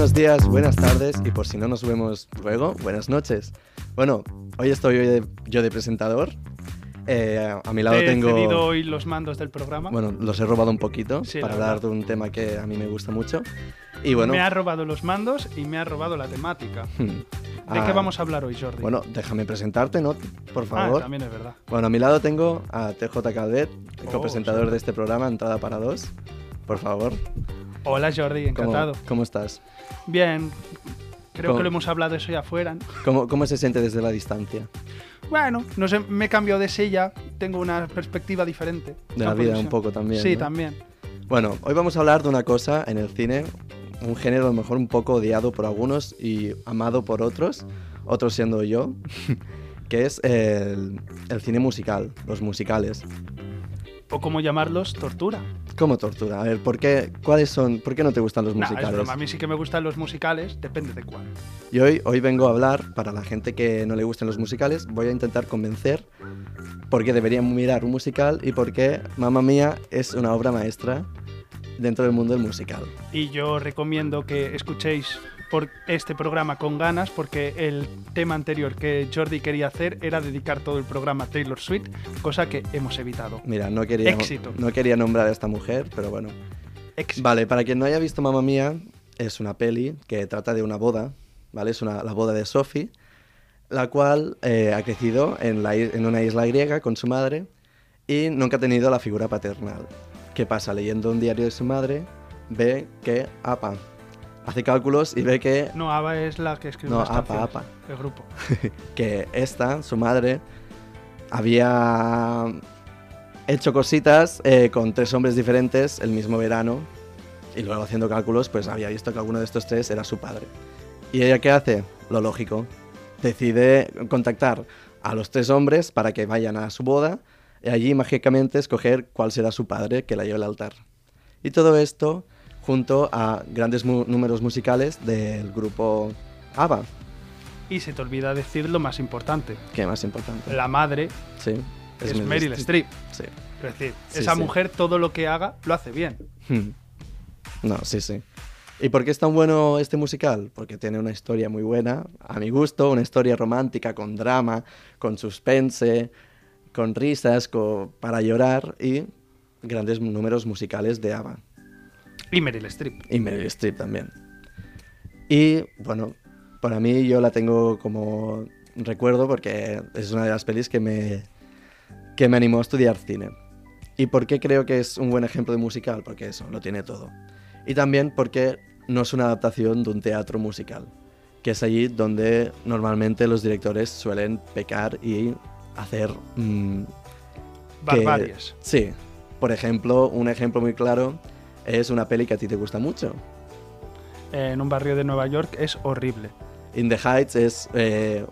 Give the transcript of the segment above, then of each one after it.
Buenos días, buenas tardes y por si no nos vemos luego, buenas noches. Bueno, hoy estoy yo de, yo de presentador. Eh, a mi lado Te he tengo... cedido hoy los mandos del programa. Bueno, los he robado un poquito Sí, para la hablar de un tema que a mí me gusta mucho. Y bueno... Me ha robado los mandos y me ha robado la temática. ¿De ah, qué vamos a hablar hoy, Jordi? Bueno, déjame presentarte, ¿no? Por ah, favor. también es verdad. bueno, a mi lado tengo a TJ Calvet, Oh, copresentador sí. de este programa, Entrada para Dos. Por favor. Hola, Jordi, ¿Cómo, encantado. ¿Cómo estás? Bien, creo ¿Cómo? que lo hemos hablado eso ya afuera. ¿no? ¿Cómo, ¿Cómo se siente desde la distancia? Bueno, no sé, me he cambiado de silla, tengo una perspectiva diferente. De la vida un poco también. Sí, ¿no? también. Bueno, hoy vamos a hablar de una cosa en el cine, un género a lo mejor un poco odiado por algunos y amado por otros, otros siendo yo, que es el, el cine musical, los musicales. O como llamarlos, tortura. ¿Cómo tortura? A ver, ¿por qué, ¿cuáles son, ¿por qué no te gustan los Nah, es musicales? broma, a mí sí que me gustan los musicales, depende de cuál. Y hoy, hoy vengo a hablar, para la gente que no le gusten los musicales, voy a intentar convencer por qué deberían mirar un musical y por qué Mamma Mía es una obra maestra dentro del mundo del musical. Y yo recomiendo que escuchéis por este programa con ganas porque el tema anterior que Jordi quería hacer era dedicar todo el programa a Taylor Swift, cosa que hemos evitado. Mira, no quería, Éxito. no quería nombrar a esta mujer, pero bueno. Éxito. Vale, para quien no haya visto Mamma Mía, es una peli que trata de una boda, ¿vale? Es una, la boda de Sophie, la cual eh, ha crecido en, la i- en una isla griega con su madre y nunca ha tenido la figura paternal. ¿Qué pasa? Leyendo un diario de su madre, ve que APA hace cálculos y ve que, No, Ava es la que escribe No, las Apa, Apa. el grupo. que esta, su madre, había hecho cositas eh, con tres hombres diferentes el mismo verano y luego haciendo cálculos pues había visto que alguno de estos tres era su padre. ¿Y ella qué hace? Lo lógico. Decide contactar a los tres hombres para que vayan a su boda y allí mágicamente escoger cuál será su padre que la lleve al altar. Y todo esto junto a grandes mu- números musicales del grupo ABBA, Y se te olvida decir lo más importante. es más importante. La madre Sí. es, Meryl Streep. Sí. Es decir, Sí, esa sí. mujer todo lo que haga lo hace bien. Hmm. No, sí, sí. ¿Y por qué es tan bueno este musical? Porque tiene una historia muy buena, a mi gusto, una historia romántica con drama, con suspense, con risas, para llorar y grandes números musicales de ABBA. Y Meryl Streep. Y Meryl Streep también. Y bueno, para mí yo la tengo como recuerdo porque es una de las pelis que me, que me animó a estudiar cine. ¿Y por qué creo que es un buen ejemplo de musical? Porque eso, lo tiene todo. Y también porque no es una adaptación de un teatro musical, que es allí donde normalmente los directores suelen pecar y hacer... mm, Barbarias. Sí. Por ejemplo, un ejemplo muy claro es una peli que a ti te gusta mucho. En un barrio de Nueva York es horrible. In the Heights es eh,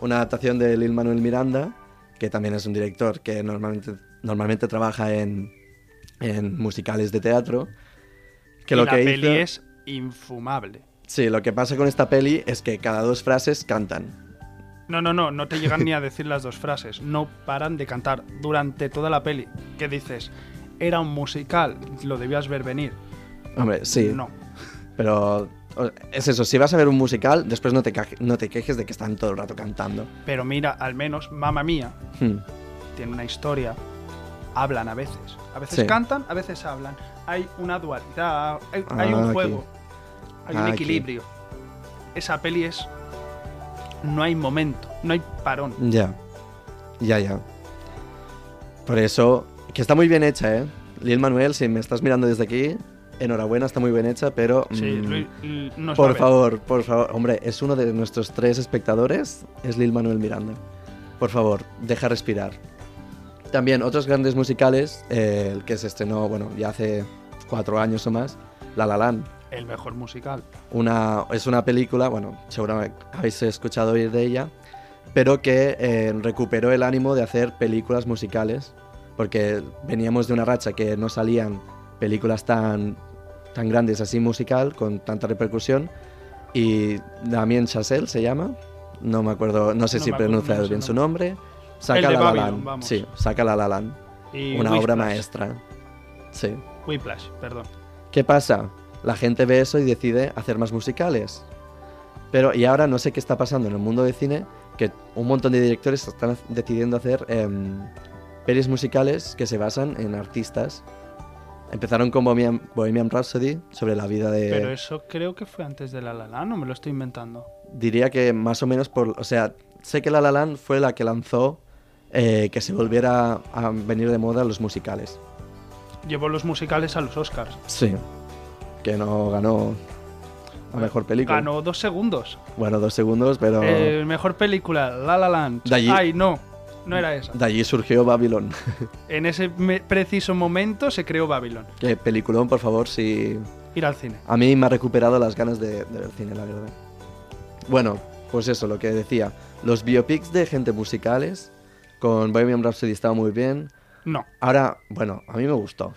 una adaptación de Lil Manuel Miranda, que también es un director que normalmente, normalmente trabaja en, en musicales de teatro. Que y lo la que peli hizo- es infumable. Sí, lo que pasa con esta peli es que cada dos frases cantan. No, no, no, no te llegan ni a decir las dos frases. No paran de cantar durante toda la peli. ¿Qué dices? Era un musical, lo debías ver venir. Hombre, sí, No. pero es eso, si vas a ver un musical, después no te, no te quejes de que están todo el rato cantando. Pero mira, al menos Mamma Mía Hmm. tiene una historia. Hablan a veces. A veces Sí. cantan, a veces hablan. Hay una dualidad, hay, hay Ah, un aquí. juego, hay un Ah, aquí. equilibrio. Esa peli es. No hay momento, no hay parón. Ya, ya, ya. Por eso, que está muy bien hecha, ¿eh? Lil Manuel, si me estás mirando desde aquí, enhorabuena, está muy bien hecha, pero... Sí, mm, Luis- va a por favor, por favor. Hombre, es uno de nuestros tres espectadores, es Lil Manuel Miranda. Por favor, deja respirar. También otros grandes musicales, eh, el que se estrenó, bueno, ya hace cuatro años o más, La La Land. El mejor musical. Una, es una película, bueno, seguramente habéis escuchado oír de ella, pero que eh, recuperó el ánimo de hacer películas musicales, porque veníamos de una racha que no salían películas tan, tan grandes así musical, con tanta repercusión, y Damien Chazelle se llama, no me acuerdo, no sé No si pronuncia bien su nombre, saca de La Babylon, Land, sí, saca La La Land, Y una obra maestra, sí. Whiplash, perdón. ¿Qué pasa? La gente ve eso y decide hacer más musicales. Pero, y ahora no sé qué está pasando en el mundo del cine, que un montón de directores están decidiendo hacer em, pelis musicales que se basan en artistas. Empezaron con Bohemian, Bohemian Rhapsody, sobre la vida de... Pero eso creo que fue antes de La La Land, no me lo estoy inventando. Diría que más o menos por... O sea, sé que La La Land fue la que lanzó eh, que se volviera a venir de moda los musicales. Llevó los musicales a los Oscars. Sí. Que no ganó la mejor película. Ganó dos segundos. Bueno, dos segundos, pero... Eh, mejor película, La La Land. De allí- Ay, no, no era esa. De allí surgió Babylon. En ese preciso momento se creó Babylon. Que peliculón, por favor, si... Ir al cine. A mí me ha recuperado las ganas de, de ver cine, la verdad. Bueno, pues eso, lo que decía. Los biopics de gente musicales con Bohemian Rhapsody estaba muy bien. No. Ahora, bueno, a mí me gustó.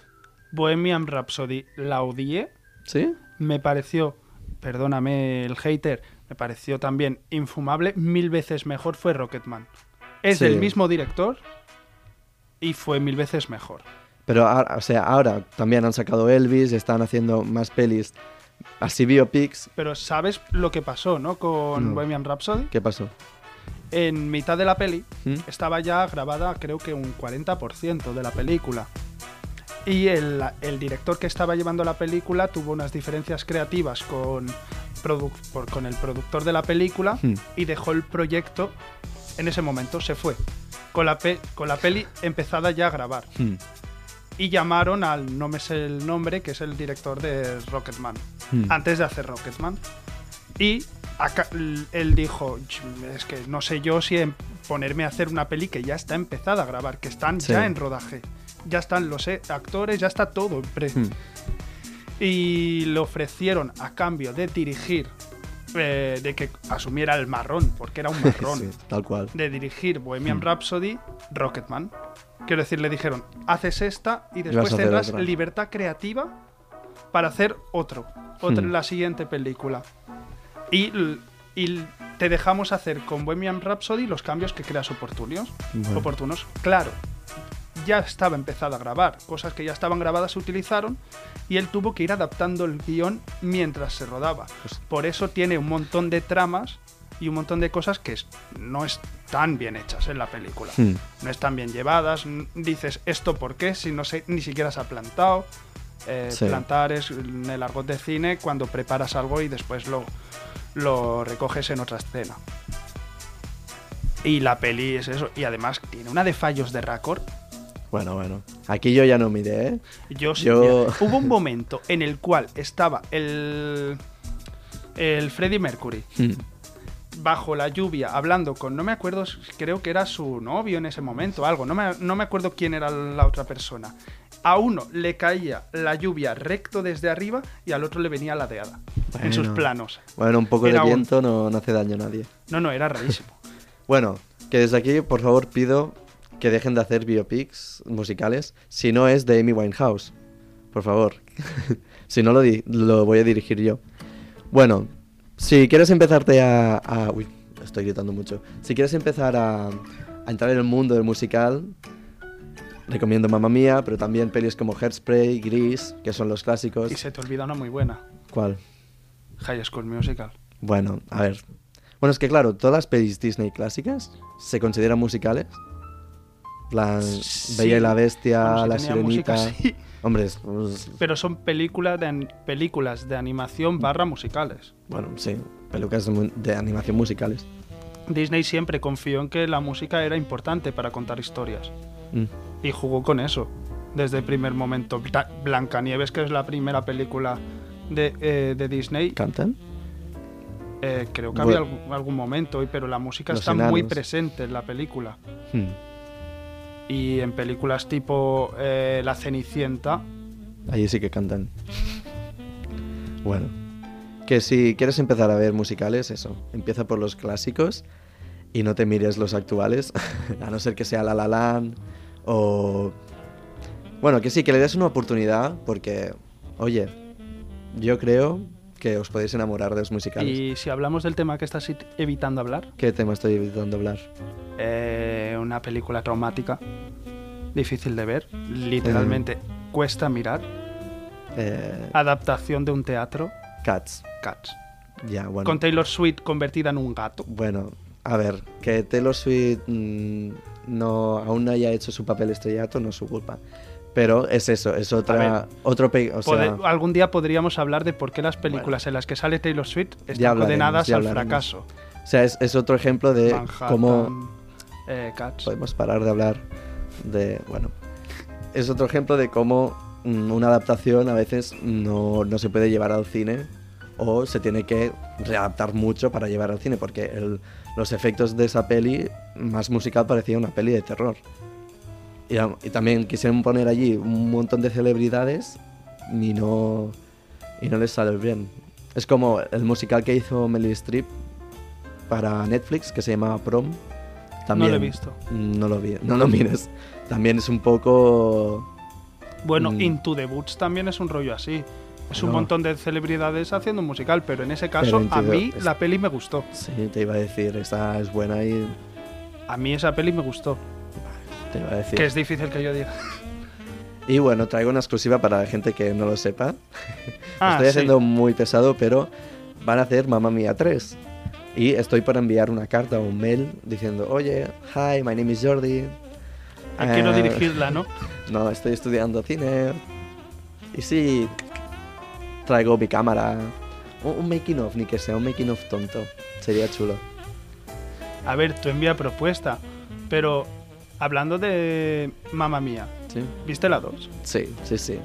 Bohemian Rhapsody la odié. ¿Sí? Me pareció, perdóname el hater, me pareció también infumable. Mil veces mejor fue Rocketman. Es Sí. del mismo director y fue mil veces mejor. Pero, ahora- o sea, ahora también han sacado Elvis, están haciendo más pelis así biopics. Pero ¿sabes lo que pasó, no? Con. Bohemian Rhapsody. ¿Qué pasó? En mitad de la peli ¿Mm? estaba ya grabada creo que un 40% de la película. Y el, el director que estaba llevando la película tuvo unas diferencias creativas con, por- con el productor de la película Hmm. y dejó el proyecto en ese momento, se fue. Con la, pe- con la peli empezada ya a grabar. Hmm. Y llamaron al, no me sé el nombre, que es el director de Rocketman, Hmm. antes de hacer Rocketman. Y acá- él dijo, es que no sé yo si en ponerme a hacer una peli que ya está empezada a grabar, que están Sí. ya en rodaje. Ya están los eh, actores, ya está todo. pre- Hmm. Y le ofrecieron a cambio de dirigir, eh, de que asumiera el marrón, porque era un marrón Sí, tal cual. de dirigir Bohemian Hmm. Rhapsody, Rocketman. Quiero decir, le dijeron, haces esta y después tendrás otra. libertad creativa para hacer otro, otra, Hmm. la siguiente película. Y, te dejamos hacer con Bohemian Rhapsody los cambios que creas oportunos. Bueno. oportunos. Claro, ya estaba empezada a grabar, cosas que ya estaban grabadas se utilizaron y él tuvo que ir adaptando el guion mientras se rodaba. Pues- Por eso tiene un montón de tramas y un montón de cosas que no están bien hechas en la película. Hmm. No están bien llevadas. Dices, ¿esto por qué? Si no sé, ni siquiera se ha plantado. Eh, Sí. Plantar es en el argot de cine cuando preparas algo y después lo, lo recoges en otra escena. Y la peli es eso. Y además tiene una de fallos de récord. Bueno, bueno. Aquí yo ya no miré, ¿eh? Yo, sí, Yo- hubo un momento en el cual estaba el, el Freddie Mercury Hmm. bajo la lluvia hablando con, no me acuerdo, creo que era su novio en ese momento, algo, no me, no me acuerdo quién era la otra persona. A uno le caía la lluvia recto desde arriba y al otro le venía ladeada en sus planos. Bueno, un poco de un- viento no, no hace daño a nadie. No, no, era rarísimo. Bueno, que desde aquí, por favor, pido que dejen de hacer biopics musicales si no es de Amy Winehouse. Por favor. si no, lo, lo voy a dirigir yo. Bueno, si quieres empezarte a, a- Uy, estoy gritando mucho. Si quieres empezar a, a entrar en el mundo del musical, recomiendo Mamma Mía, pero también pelis como Hairspray, Gris, que son los clásicos. Y se te olvida una muy buena, ¿Cuál? High School Musical. Bueno, a ver. Bueno, es que claro, todas las pelis Disney clásicas se consideran musicales. La Sí. Bella y la Bestia, Bueno, si La tenía música, Sirenita. sí. Hombre, es- pues, Pero son películas de, películas de animación barra musicales. bueno, sí, pelucas de, animación musicales. Disney siempre confió en que la música era importante para contar historias. Mm. Y jugó con eso desde el primer momento. Bla- Blancanieves, que es la primera película de, eh, de Disney, ¿Cantan? eh, creo que Bueno. había algún, algún momento, pero la música está muy presente en la película. Hmm. Y en películas tipo eh, La Cenicienta, Allí sí que cantan. Bueno, que si quieres empezar a ver musicales, eso, empieza por los clásicos y no te mires los actuales, a no ser que sea La La o... Bueno, que sí, que le des una oportunidad porque, oye, yo creo que os podéis enamorar de los musicales. y si hablamos del tema que estás it- evitando hablar, ¿Qué tema estoy evitando hablar? eh, una película traumática, difícil de ver, literalmente cuesta mirar, Eh, adaptación de un teatro, Cats. Cats, Ya, bueno. con Taylor Swift convertida en un gato. Bueno, a ver, que Taylor Swift mm, no, aún no haya hecho su papel estrellato no es su culpa. Pero es eso, es otra, ver, otro o sea, algún día podríamos hablar de por qué las películas en las que sale Taylor Swift están condenadas al fracaso. o sea, es, es otro ejemplo de Manhattan, cómo eh, Cats. podemos parar de hablar de, bueno, es otro ejemplo de cómo mm, una adaptación a veces no, no se puede llevar al cine o se tiene que readaptar mucho para llevar al cine porque el- los efectos de esa peli más musical parecía una peli de terror. Y, y también quisieron poner allí un montón de celebridades y no, y no les sale bien. Es como el musical que hizo Meryl Streep para Netflix que se llamaba Prom. También, No lo he visto. No lo vi, no lo mires. También es un poco... Bueno, Mm. Into the Woods también es un rollo así. Es un No. montón de celebridades haciendo un musical, pero en ese caso a the- mí es- la peli me gustó. Sí, te iba a decir, esta es buena y A mí esa peli me gustó. Te iba a decir. Que es difícil que yo diga. Y bueno, traigo una exclusiva para la gente que no lo sepa. Ah, Estoy sí. haciendo muy pesado, pero van a hacer Mamma Mía 3. Y estoy por enviar una carta o un mail diciendo, oye, hi, my name is Jordi. Ah, Quiero Eh, dirigirla, ¿no? No, estoy estudiando cine. Y sí, traigo mi cámara. Un, un making of, ni que sea un making of tonto. Sería chulo. A ver, tú envía propuesta. Pero hablando de Mamma Mía, ¿Sí? ¿viste la 2? Sí, sí, sí.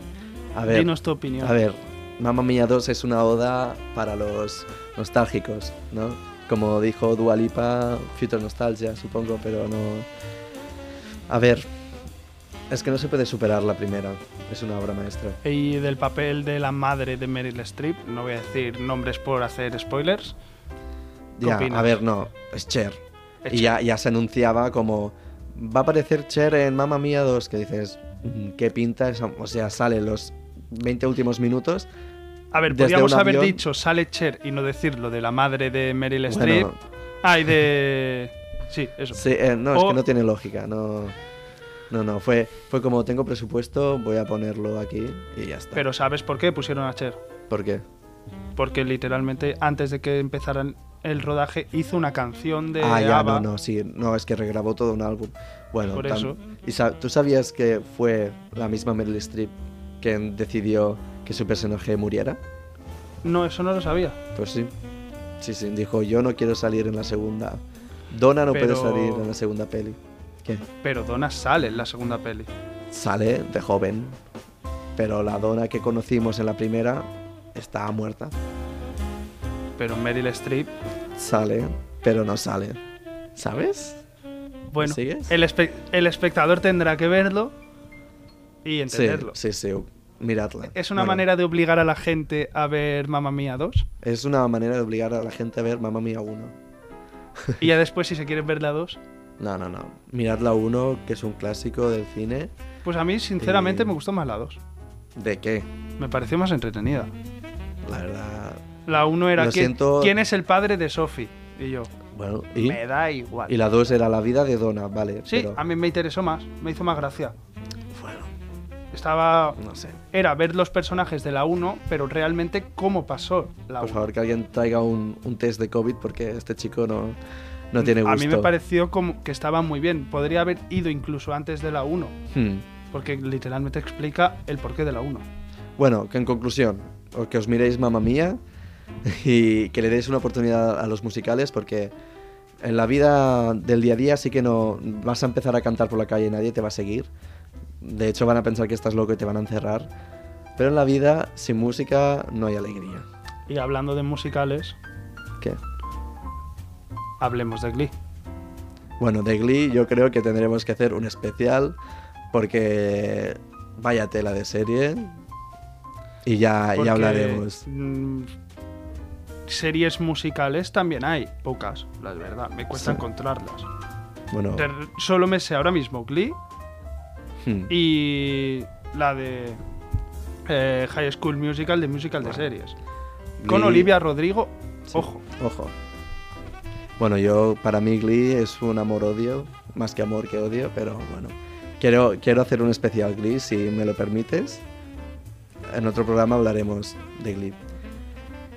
A ver, Dinos tu opinión. a ver, Mamma Mía 2 es una oda para los nostálgicos, ¿no? Como dijo Dua Lipa, Future Nostalgia, supongo, pero no... A ver, es que no se puede superar la primera. Es una obra maestra. Y del papel de la madre de Meryl Streep, no voy a decir nombres por hacer spoilers. ¿Qué Ya, opinas? a ver, no, es Cher. Es y ya, ya se anunciaba como va a aparecer Cher en Mamma Mía 2, que dices, "Mm, ¿qué pinta? esa-?". O sea, sale los 20 últimos minutos. A ver, podríamos haber avión- dicho sale Cher y no decir lo de la madre de Meryl Bueno, Streep. Ah, y de. Sí, eso. sí, eh, no, es que no tiene lógica, no... No, no, fue, fue como tengo presupuesto, voy a ponerlo aquí y ya está. Pero ¿sabes por qué pusieron a Cher? ¿Por qué? Porque literalmente antes de que empezaran el rodaje hizo una canción de ah, ya, ABBA. no, no, sí, no, es que regrabó todo un álbum. Bueno, Por eso. ¿Y sa- tú sabías que fue la misma Meryl Streep quien decidió que su personaje muriera? No, eso no lo sabía. Pues sí. Sí, sí, dijo, yo no quiero salir en la segunda. Donna no Pero- puede salir en la segunda peli. ¿Qué? Pero Donna sale en la segunda peli. Sale de joven. Pero la Donna que conocimos en la primera está muerta. Pero Meryl Streep. Sale, pero no sale. ¿Sabes? Bueno, ¿Sigues? el, espe- el espectador tendrá que verlo y Sí, entenderlo. sí, sí. Miradla. ¿Es una Bueno, manera de obligar a la gente a ver Mamma Mía 2? Es una manera de obligar a la gente a ver Mamma Mía 1. Y ya después, si se quieren ver la 2, No, no, no. Mirad la 1, que es un clásico del cine. pues a mí, sinceramente, Eh, me gustó más la 2. ¿De qué? Me pareció más entretenida. La verdad. La 1 era ¿quién, siento. quién es el padre de Sophie? Y yo, Bueno, ¿y? me da igual. Y la 2 era la vida de Donna, vale. Sí, pero- a mí me interesó más, me hizo más gracia. Bueno, Estaba. no sé. Era ver los personajes de la 1, pero realmente cómo pasó la Por 1. favor, que alguien traiga un, un test de COVID porque este chico no, no tiene gusto. A mí me pareció como que estaba muy bien. Podría haber ido incluso antes de la 1, Hmm. porque literalmente explica el porqué de la 1. Bueno, que en conclusión, o que os miréis Mamma Mía y que le deis una oportunidad a los musicales porque en la vida del día a día sí que no vas a empezar a cantar por la calle y nadie te va a seguir. De hecho van a pensar que estás loco y te van a encerrar. Pero en la vida sin música no hay alegría. Y hablando de musicales, ¿Qué? hablemos de Glee. Bueno, de Glee yo creo que tendremos que hacer un especial porque vaya tela de serie y ya, Porque, ya hablaremos. Series musicales también hay, pocas, la verdad. Me cuesta Sí. encontrarlas. Bueno, De- solo me sé ahora mismo Glee hmm, y la de eh, High School Musical de musical de series. Con Glee- Olivia Rodrigo, sí, ojo. Ojo. Bueno, yo para mí Glee es un amor-odio, más que amor que odio, pero bueno. Quiero, quiero hacer un especial Glee, si me lo permites. En otro programa hablaremos de Glee.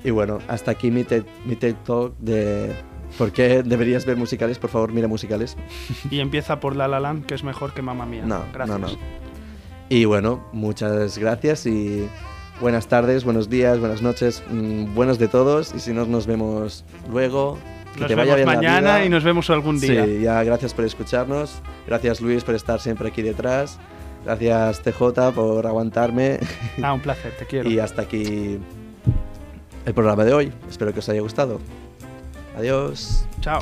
Y bueno, hasta aquí mi, TED mi TED Talk de por qué deberías ver musicales. Por favor, mira musicales. Y empieza por La La Land, que es mejor que Mamma Mía. No, Gracias. no, no. Y bueno, muchas gracias y buenas tardes, buenos días, buenas noches, mm, buenos de todos. Y si no, nos vemos luego. Que Nos te vemos vaya bien la mañana vida. y nos vemos algún día. Sí, ya gracias por escucharnos. Gracias Luis por estar siempre aquí detrás. Gracias TJ por aguantarme. Ah, un placer, te quiero. y hasta aquí el programa de hoy. Espero que os haya gustado. Adiós. Chao.